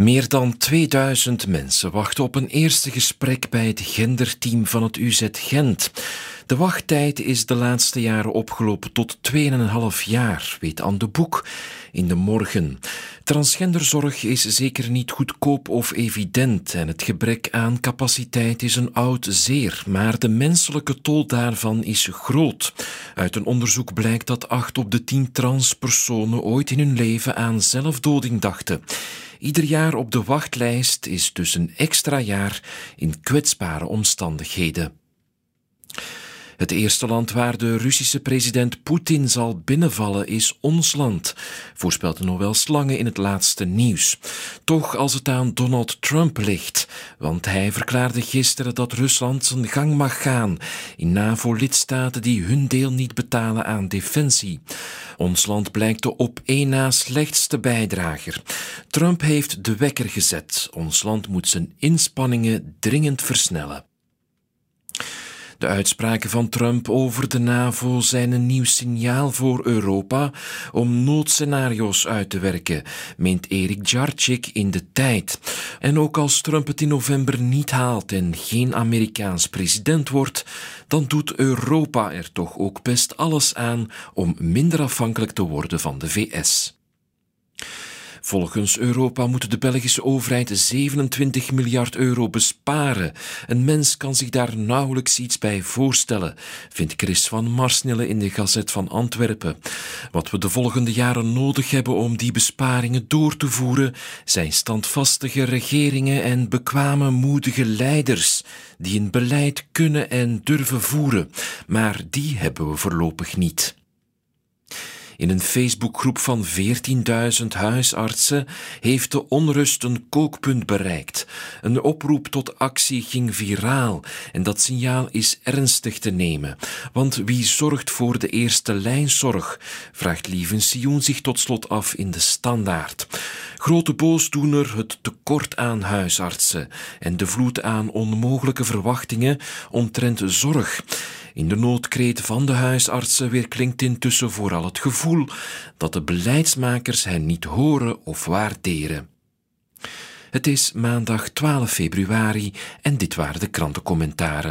Meer dan 2000 mensen wachten op een eerste gesprek bij het genderteam van het UZ Gent. De wachttijd is de laatste jaren opgelopen tot 2,5 jaar, weet aan de Boek in de morgen. Transgenderzorg is zeker niet goedkoop of evident en het gebrek aan capaciteit is een oud zeer, maar de menselijke tol daarvan is groot. Uit een onderzoek blijkt dat 8 op de 10 transpersonen ooit in hun leven aan zelfdoding dachten. Ieder jaar op de wachtlijst is dus een extra jaar in kwetsbare omstandigheden. Het eerste land waar de Russische president Poetin zal binnenvallen is ons land, voorspelt Noël Slange in het laatste nieuws. Toch als het aan Donald Trump ligt, want hij verklaarde gisteren dat Rusland zijn gang mag gaan in NAVO-lidstaten die hun deel niet betalen aan defensie. Ons land blijkt de op één na slechtste bijdrager. Trump heeft de wekker gezet. Ons land moet zijn inspanningen dringend versnellen. De uitspraken van Trump over de NAVO zijn een nieuw signaal voor Europa om noodscenario's uit te werken, meent Erik Jarczyk in de tijd. En ook als Trump het in november niet haalt en geen Amerikaans president wordt, dan doet Europa er toch ook best alles aan om minder afhankelijk te worden van de VS. Volgens Europa moet de Belgische overheid 27 miljard euro besparen. Een mens kan zich daar nauwelijks iets bij voorstellen, vindt Chris van Marsnelle in de Gazet van Antwerpen. Wat we de volgende jaren nodig hebben om die besparingen door te voeren, zijn standvastige regeringen en bekwame, moedige leiders die een beleid kunnen en durven voeren. Maar die hebben we voorlopig niet. In een Facebookgroep van 14.000 huisartsen heeft de onrust een kookpunt bereikt. Een oproep tot actie ging viraal en dat signaal is ernstig te nemen. Want wie zorgt voor de eerste lijnzorg? vraagt Lieven Sion zich tot slot af in de standaard. Grote boosdoener het tekort aan huisartsen en de vloed aan onmogelijke verwachtingen omtrent zorg. In de noodkreet van de huisartsen weer klinkt intussen vooral het gevoel dat de beleidsmakers hen niet horen of waarderen. Het is maandag 12 februari en dit waren de krantencommentaren.